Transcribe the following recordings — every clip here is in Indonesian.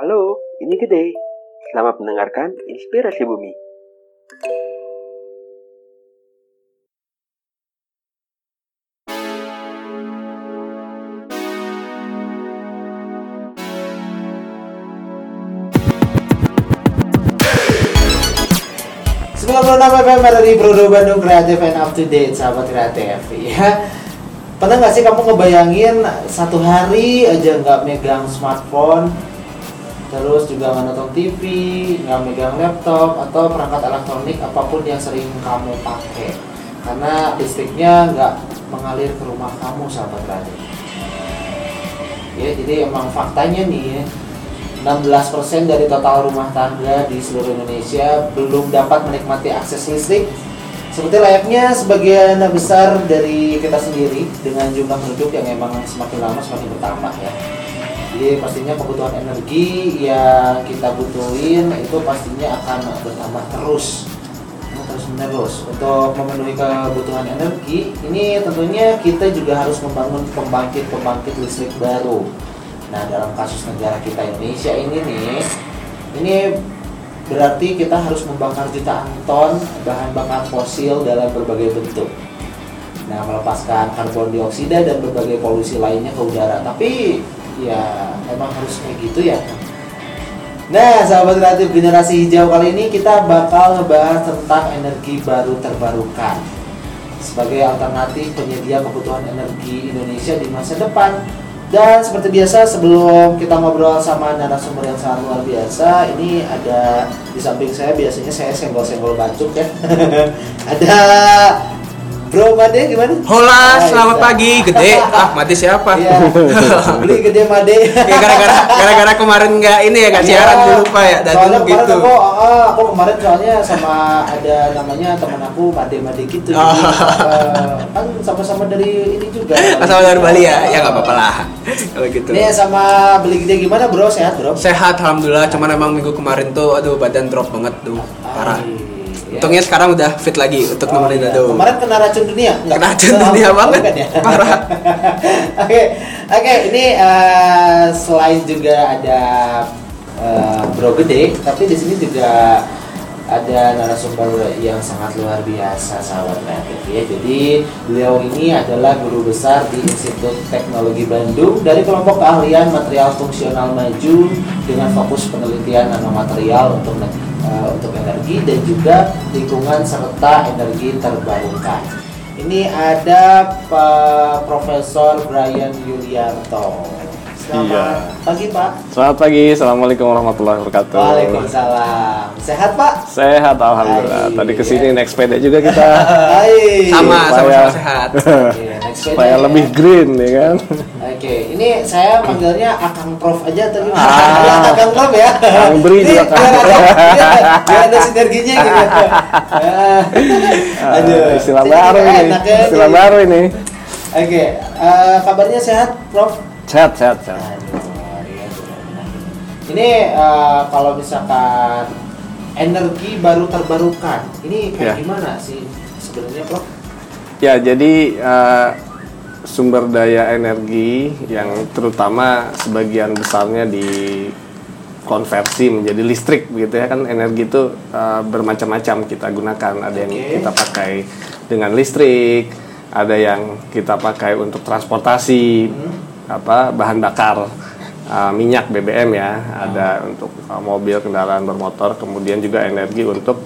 Halo, ini Gede. Selamat mendengarkan Inspirasi Bumi. Enam FM dari Brodo Bandung Kreatif and Up to Date sahabat kreatif ya pernah nggak sih kamu ngebayangin satu hari aja nggak megang smartphone terus juga nggak nonton TV nggak megang laptop atau perangkat elektronik apa pun yang sering kamu pakai. Karena listriknya nggak mengalir ke rumah kamu sahabat kreatif ya jadi emang faktanya nih ya 16% dari total rumah tangga di seluruh Indonesia belum dapat menikmati akses listrik. Seperti layaknya sebagian besar dari kita sendiri dengan jumlah penduduk yang emang semakin lama semakin bertambah ya. Jadi pastinya kebutuhan energi yang kita butuhin itu pastinya akan bertambah terus terus menerus untuk memenuhi kebutuhan energi ini tentunya kita juga harus membangun pembangkit-pembangkit listrik baru Nah dalam kasus negara kita Indonesia ini nih, ini berarti kita harus membakar jutaan ton bahan bakar fosil dalam berbagai bentuk. Nah melepaskan karbon dioksida dan berbagai polusi lainnya ke udara. Tapi ya emang harus kayak gitu ya. Nah, sahabat kreatif generasi hijau kali ini kita bakal ngebahas tentang energi baru terbarukan sebagai alternatif penyedia kebutuhan energi Indonesia di masa depan dan seperti biasa sebelum kita ngobrol sama narasumber yang sangat luar biasa, ini ada di samping saya biasanya saya senggol-senggol bacuk ya. ada Bro Made gimana? Hola, Ah, selamat bisa. pagi, gede. Ah, mati siapa? Iya. Beli gede Made. Ya, gara-gara gara-gara kemarin nggak ini ya nggak siaran Iya. gue lupa ya dan soalnya gitu. aku, ah, aku kemarin soalnya sama ada namanya teman aku Made Made gitu. Oh. Jadi, eh, kan sama-sama dari ini juga. Asal dari Bali ya, ya nggak apa-apa lah. Kalau gitu. Nih sama beli gede gimana bro? Sehat bro? Sehat alhamdulillah, cuman emang minggu kemarin tuh aduh badan drop banget tuh. Parah. Ai, ya. Untungnya sekarang udah fit lagi untuk Oh, nemenin iya. Kemarin kena racun dunia? Nggak? Kena racun Oh, dunia banget. ya? Parah. Oke, oke. Ini eh, selain juga ada eh, Bro Gede, tapi di sini juga ada narasumber yang sangat luar biasa sahabat kreatif ya. Jadi beliau ini adalah guru besar di Institut Teknologi Bandung dari kelompok keahlian material fungsional maju dengan fokus penelitian nanomaterial untuk eh, untuk energi dan juga lingkungan serta energi terbarukan. Ini ada Pak Profesor Brian Yulianto. Selamat Iya. pagi Pak. Selamat pagi, assalamualaikum warahmatullahi wabarakatuh. Waalaikumsalam. Sehat Pak? Sehat, alhamdulillah. Hai. Tadi ke sini naik sepeda juga kita, Hai. Sama, sama-sama sehat. Oke, next supaya sepeda lebih ya. green, ya kan? Oke, ini saya manggilnya Akang Prof aja atau gimana? Ah. Ya, Akang Prof ya. Kang Bri Ini juga, Kang. biar ada, biar ada sinerginya gitu. Ah. Aduh, Ah, istilah jadi baru ini, enak ya, istilah baru ini. Oke, eh, kabarnya sehat, Prof? Sehat, sehat, sehat. Aduh. Ini eh, kalau misalkan energi baru terbarukan, ini kayak Ya. gimana sih sebenarnya, Prof? Ya, jadi eh, sumber daya energi yang terutama sebagian besarnya dikonversi menjadi listrik begitu ya kan energi itu eh, bermacam-macam kita gunakan ada yang Oke. kita pakai dengan listrik ada yang kita pakai untuk transportasi apa bahan bakar eh, minyak BBM ya ada untuk eh, mobil kendaraan bermotor kemudian juga energi untuk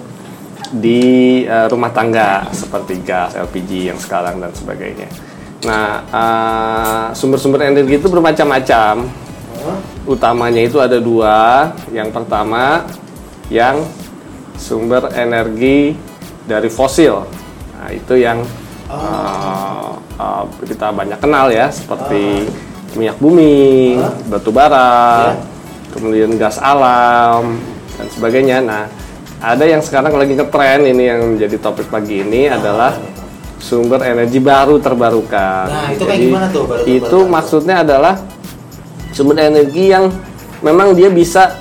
di eh, rumah tangga seperti gas, LPG yang sekarang dan sebagainya. Nah, eh, sumber-sumber energi itu bermacam-macam. Oh, Utamanya itu ada dua. Yang pertama, yang sumber energi dari fosil. Nah, itu yang eh, eh, kita banyak kenal ya, seperti minyak bumi, Ah. batu bara, Ya. kemudian gas alam dan sebagainya. Nah, ada yang sekarang lagi ngetren ini yang menjadi topik pagi ini adalah sumber energi baru terbarukan. Nah, itu kayak gimana tuh baru Itu terbarukan? maksudnya adalah sumber energi yang memang dia bisa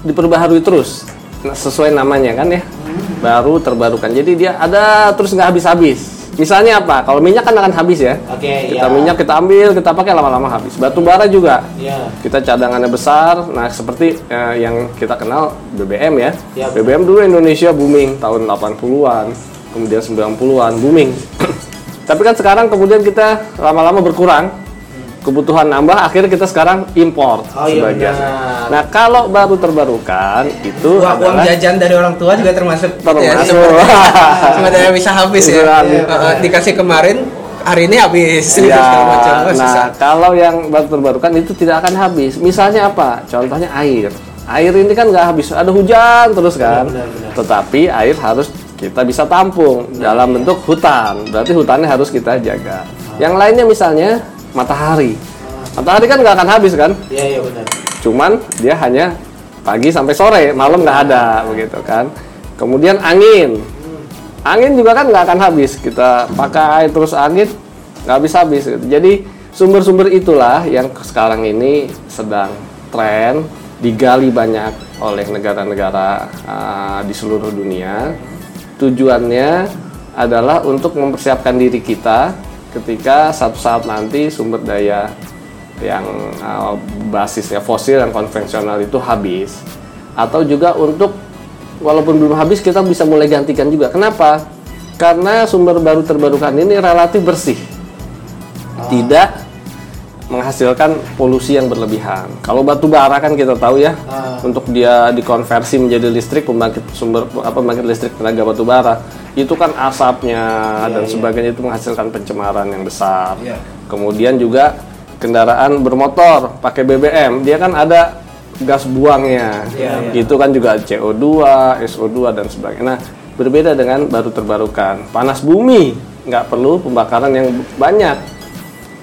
diperbaharui terus. Nah, sesuai namanya kan ya. Hmm. Baru terbarukan. Jadi dia ada terus nggak habis-habis. Misalnya apa? Kalau minyak kan akan habis ya. Oke, Kita ya. minyak kita ambil, kita pakai lama-lama habis. Batu bara juga. Iya. Kita cadangannya besar. Nah, seperti eh, yang kita kenal BBM ya. Ya, BBM dulu Indonesia booming tahun 80-an, kemudian 90-an booming. Tapi kan sekarang kemudian kita lama-lama berkurang. Kebutuhan nambah, akhirnya kita sekarang import Oh, iya sebagian. benar. Nah, kalau baru terbarukan itu Uang, uang jajan dari orang tua juga termasuk gitu ya, Termasuk. seperti- sebenarnya bisa habis ya. Eh, dikasih kemarin hari ini habis Ya, macam. Nah susah. kalau yang baru terbarukan itu tidak akan habis. Misalnya apa? Contohnya air. Air ini kan nggak habis. Ada hujan terus kan. Benar, benar. Tetapi air harus kita bisa tampung dalam bentuk hutan. Berarti hutannya harus kita jaga. Yang lainnya misalnya matahari. Matahari kan nggak akan habis kan? Iya, iya benar. Cuman dia hanya pagi sampai sore, malam nggak ada begitu kan. Kemudian angin, angin juga kan nggak akan habis. Kita pakai terus angin nggak habis habis. Gitu. Jadi sumber-sumber itulah yang sekarang ini sedang tren digali banyak oleh negara-negara uh, di seluruh dunia. Tujuannya adalah untuk mempersiapkan diri kita ketika satu saat nanti sumber daya yang uh, basisnya fosil dan konvensional itu habis atau juga untuk walaupun belum habis kita bisa mulai gantikan juga. Kenapa? Karena sumber baru terbarukan ini relatif bersih. Tidak menghasilkan polusi yang berlebihan. Kalau batu bara kan kita tahu ya Ah. untuk dia dikonversi menjadi listrik pembangkit sumber apa pembangkit listrik tenaga batu bara itu kan asapnya dan iya. sebagainya itu menghasilkan pencemaran yang besar. Iya. kemudian juga kendaraan bermotor pakai BBM dia kan ada gas buangnya. Iya, itu kan juga CO2 SO2 dan sebagainya. Nah berbeda dengan baru terbarukan. Panas bumi nggak perlu pembakaran yang banyak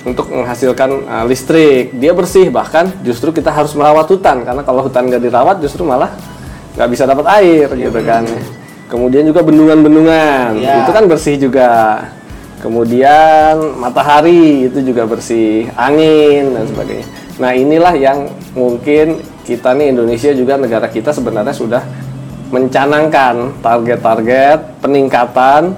untuk menghasilkan uh, listrik. Dia bersih bahkan justru kita harus merawat hutan karena kalau hutan nggak dirawat justru malah nggak bisa dapat air gitu kan kemudian juga bendungan-bendungan. Iya. itu kan bersih juga. Kemudian matahari itu juga bersih. Angin dan sebagainya. Nah inilah yang mungkin kita nih Indonesia juga negara kita sebenarnya sudah mencanangkan target-target peningkatan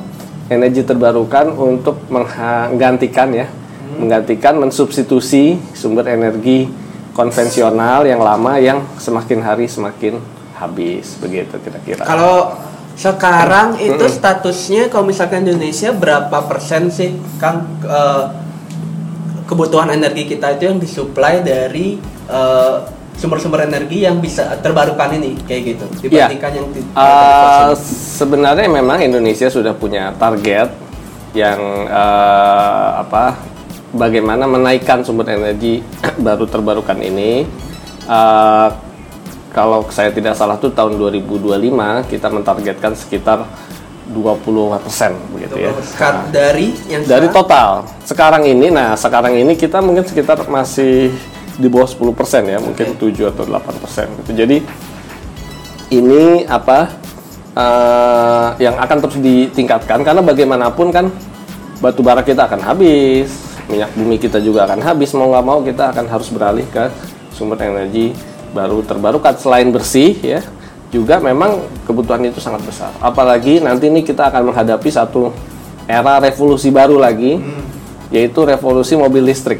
energi terbarukan untuk menggantikan ya. Menggantikan mensubstitusi sumber energi konvensional yang lama yang semakin hari semakin habis. Begitu kira-kira. Kalau sekarang itu statusnya kalau misalkan Indonesia berapa persen sih Kang? Eh, kebutuhan energi kita itu yang disuplai dari eh, sumber-sumber energi yang bisa terbarukan ini kayak gitu Iya. dibandingkan yang di, Uh, sebenarnya memang Indonesia sudah punya target yang uh, apa bagaimana menaikkan sumber energi baru terbarukan ini. Uh, kalau saya tidak salah tuh tahun 2025 kita mentargetkan sekitar 20 persen begitu ya. Sekat dari yang dari sekarang? total. Sekarang ini nah sekarang ini kita mungkin sekitar masih di bawah 10 persen ya mungkin 7 atau 8 persen gitu. Jadi ini apa eh, yang akan terus ditingkatkan karena bagaimanapun kan batu bara kita akan habis minyak bumi kita juga akan habis mau nggak mau kita akan harus beralih ke sumber energi baru terbarukan. Selain bersih ya juga memang kebutuhan itu sangat besar. Apalagi nanti ini kita akan menghadapi satu era revolusi baru lagi yaitu revolusi mobil listrik.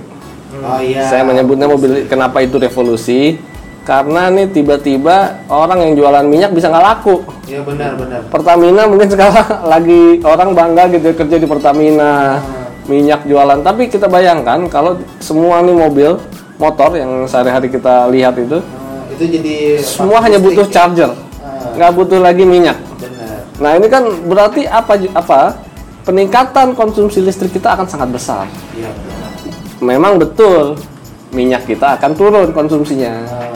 Oh iya. saya menyebutnya mobil kenapa itu revolusi? Karena nih tiba-tiba orang yang jualan minyak bisa nggak laku. Iya benar benar. Pertamina mungkin sekarang lagi orang bangga gitu kerja di Pertamina minyak jualan. Tapi kita bayangkan kalau semua nih mobil motor yang sehari-hari kita lihat itu Eh, itu jadi semua hanya butuh ya? charger Ah, nggak butuh lagi minyak benar. nah ini kan berarti apa apa peningkatan konsumsi listrik kita akan sangat besar Iya benar. memang betul minyak kita akan turun konsumsinya Ah,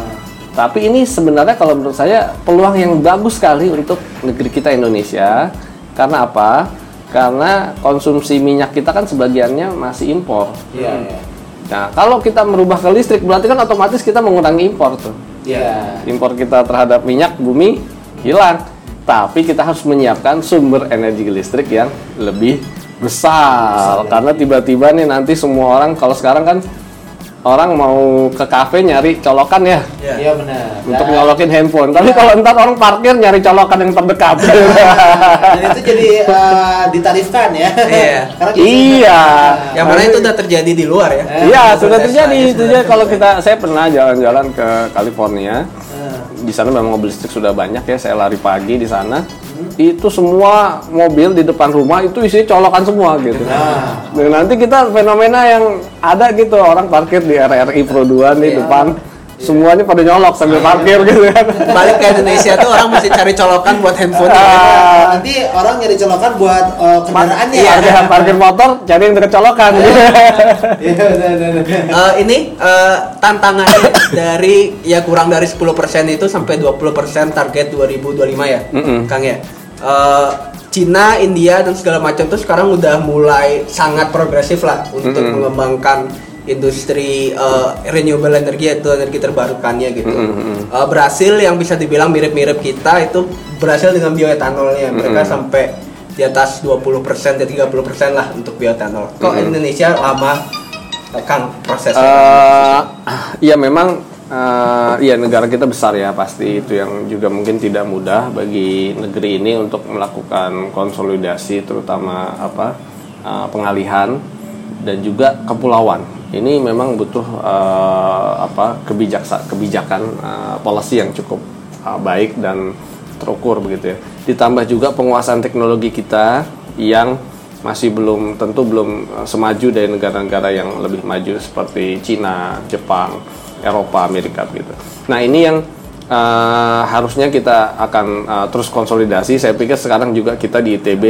Tapi ini sebenarnya kalau menurut saya peluang yang bagus sekali untuk negeri kita Indonesia. Karena apa? Karena konsumsi minyak kita kan sebagiannya masih impor. Iya iya. Nah, kalau kita merubah ke listrik berarti kan otomatis kita mengurangi impor tuh. Iya. Impor kita terhadap minyak bumi hilang. Tapi kita harus menyiapkan sumber energi listrik yang lebih besar. Karena tiba-tiba nih nanti semua orang kalau sekarang kan orang mau ke kafe nyari colokan ya Ya. Iya benar. untuk nyolokin handphone. Tapi kalau ntar orang parkir nyari colokan yang terdekat. dan itu jadi eh, ditarifkan ya. Iya. Karena Iya. Yang mana itu udah terjadi di luar ya. Eh, Iya, sudah terjadi. Itu dia kalau kita saya pernah jalan-jalan ke California. Eh, Di sana memang mobil listrik sudah banyak ya. Saya lari pagi di sana. Itu semua mobil di depan rumah itu isi colokan semua gitu. Nah. Dan nanti kita fenomena yang ada gitu orang parkir di RRI Pro 2 nih Iya. depan semuanya pada nyolok sambil parkir gitu kan. Balik ke Indonesia tuh orang mesti cari colokan buat handphone. Ah. nanti orang nyari colokan buat eh, kendaraannya. Iya. Parkir, parkir motor cari yang deket colokan gitu. Iya. Eh, ini eh, tantangannya dari ya kurang dari 10% itu sampai 20% target 2025 ya, Mm-mm. Kang ya. Eh, Cina, India dan segala macam tuh sekarang udah mulai sangat progresif lah untuk Mm-mm. mengembangkan industri eh, renewable energy atau energi terbarukannya gitu. Mm-mm. Eh, Brasil yang bisa dibilang mirip-mirip kita itu berhasil dengan bioetanolnya. Mereka Mm-mm. sampai di atas 20% dan 30% lah untuk bioetanol. Kok Mm-mm. Indonesia lama Kang prosesnya? Eh, ya memang eh, ya negara kita besar ya pasti itu yang juga mungkin tidak mudah bagi negeri ini untuk melakukan konsolidasi terutama apa eh, pengalihan dan juga kepulauan ini memang butuh eh, apa kebijaksa kebijakan eh, policy yang cukup eh, baik dan terukur begitu ya ditambah juga penguasaan teknologi kita yang masih belum tentu belum semaju dari negara-negara yang lebih maju seperti Cina, Jepang, Eropa, Amerika gitu. Nah ini yang eh, harusnya kita akan eh, terus konsolidasi. Saya pikir sekarang juga kita di ITB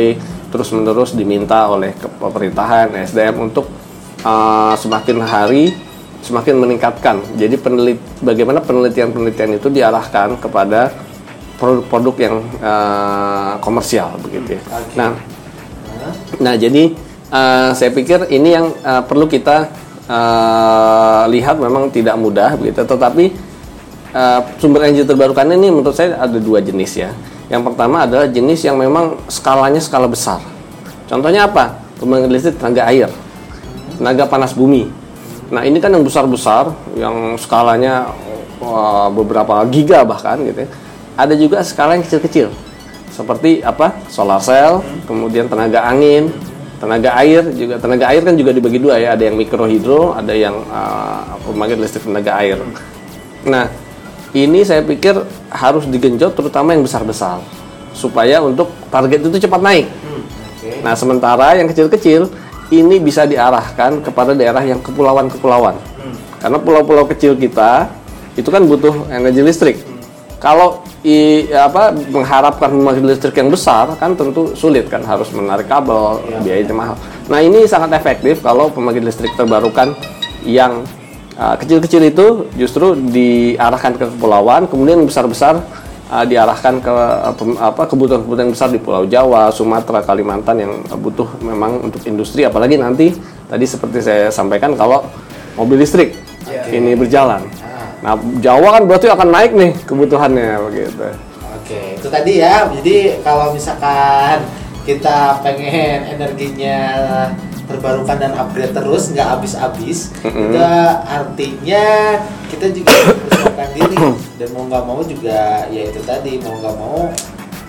terus menerus diminta oleh pemerintahan SDM untuk eh, semakin hari semakin meningkatkan. Jadi penelit bagaimana penelitian-penelitian itu diarahkan kepada produk-produk yang eh, komersial begitu ya. Oke. Nah, Nah, jadi eh, saya pikir ini yang eh, perlu kita eh, lihat memang tidak mudah begitu, tetapi eh, sumber energi terbarukan ini menurut saya ada dua jenis ya. Yang pertama adalah jenis yang memang skalanya skala besar. Contohnya apa? Pembangkit listrik tenaga air, tenaga panas bumi. Nah, ini kan yang besar-besar, yang skalanya wah, beberapa giga bahkan gitu ya. Ada juga skala yang kecil-kecil seperti apa solar cell kemudian tenaga angin tenaga air juga tenaga air kan juga dibagi dua ya ada yang mikrohidro ada yang uh, pembangkit listrik tenaga air nah ini saya pikir harus digenjot terutama yang besar-besar supaya untuk target itu cepat naik oke. nah sementara yang kecil-kecil ini bisa diarahkan kepada daerah yang kepulauan-kepulauan. Karena pulau-pulau kecil kita itu kan butuh energi listrik. Kalau i, apa mengharapkan pembangkit listrik yang besar kan tentu sulit kan harus menarik kabel biayanya mahal. Nah ini sangat efektif kalau pembangkit listrik terbarukan yang uh, kecil-kecil itu justru diarahkan ke kepulauan, kemudian besar-besar uh, diarahkan ke pem- apa kebutuhan-kebutuhan besar di Pulau Jawa, Sumatera, Kalimantan yang butuh memang untuk industri, apalagi nanti tadi seperti saya sampaikan kalau mobil listrik ini berjalan. Nah, Jawa kan berarti akan naik nih kebutuhannya begitu. Oke, itu tadi ya. Jadi kalau misalkan kita pengen energinya terbarukan dan upgrade terus, nggak habis-habis, itu artinya kita juga persiapkan diri dan mau nggak mau juga ya itu tadi mau nggak mau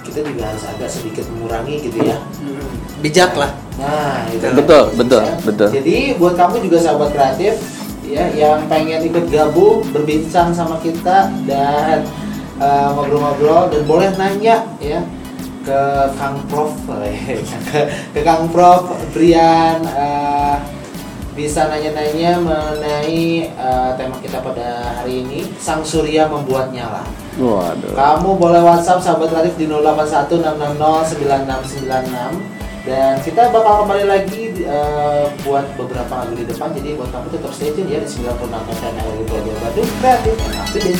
kita juga harus agak sedikit mengurangi gitu ya. bijak lah Nah, itu Betul, betul, Ya. betul. Jadi buat kamu juga sahabat kreatif ya yang pengen ikut gabung berbincang sama kita dan uh, ngobrol-ngobrol dan boleh nanya ya ke Kang Prof ke, ke Kang Prof Brian uh, bisa nanya-nanya mengenai uh, tema kita pada hari ini Sang Surya membuat nyala. Waduh. Kamu boleh WhatsApp sahabat kreatif di 0816609696 dan kita bakal kembali lagi eh, buat beberapa lagu di depan jadi buat kamu tetap stay tune ya di 96 FM Radio Bandung Kreatif Date.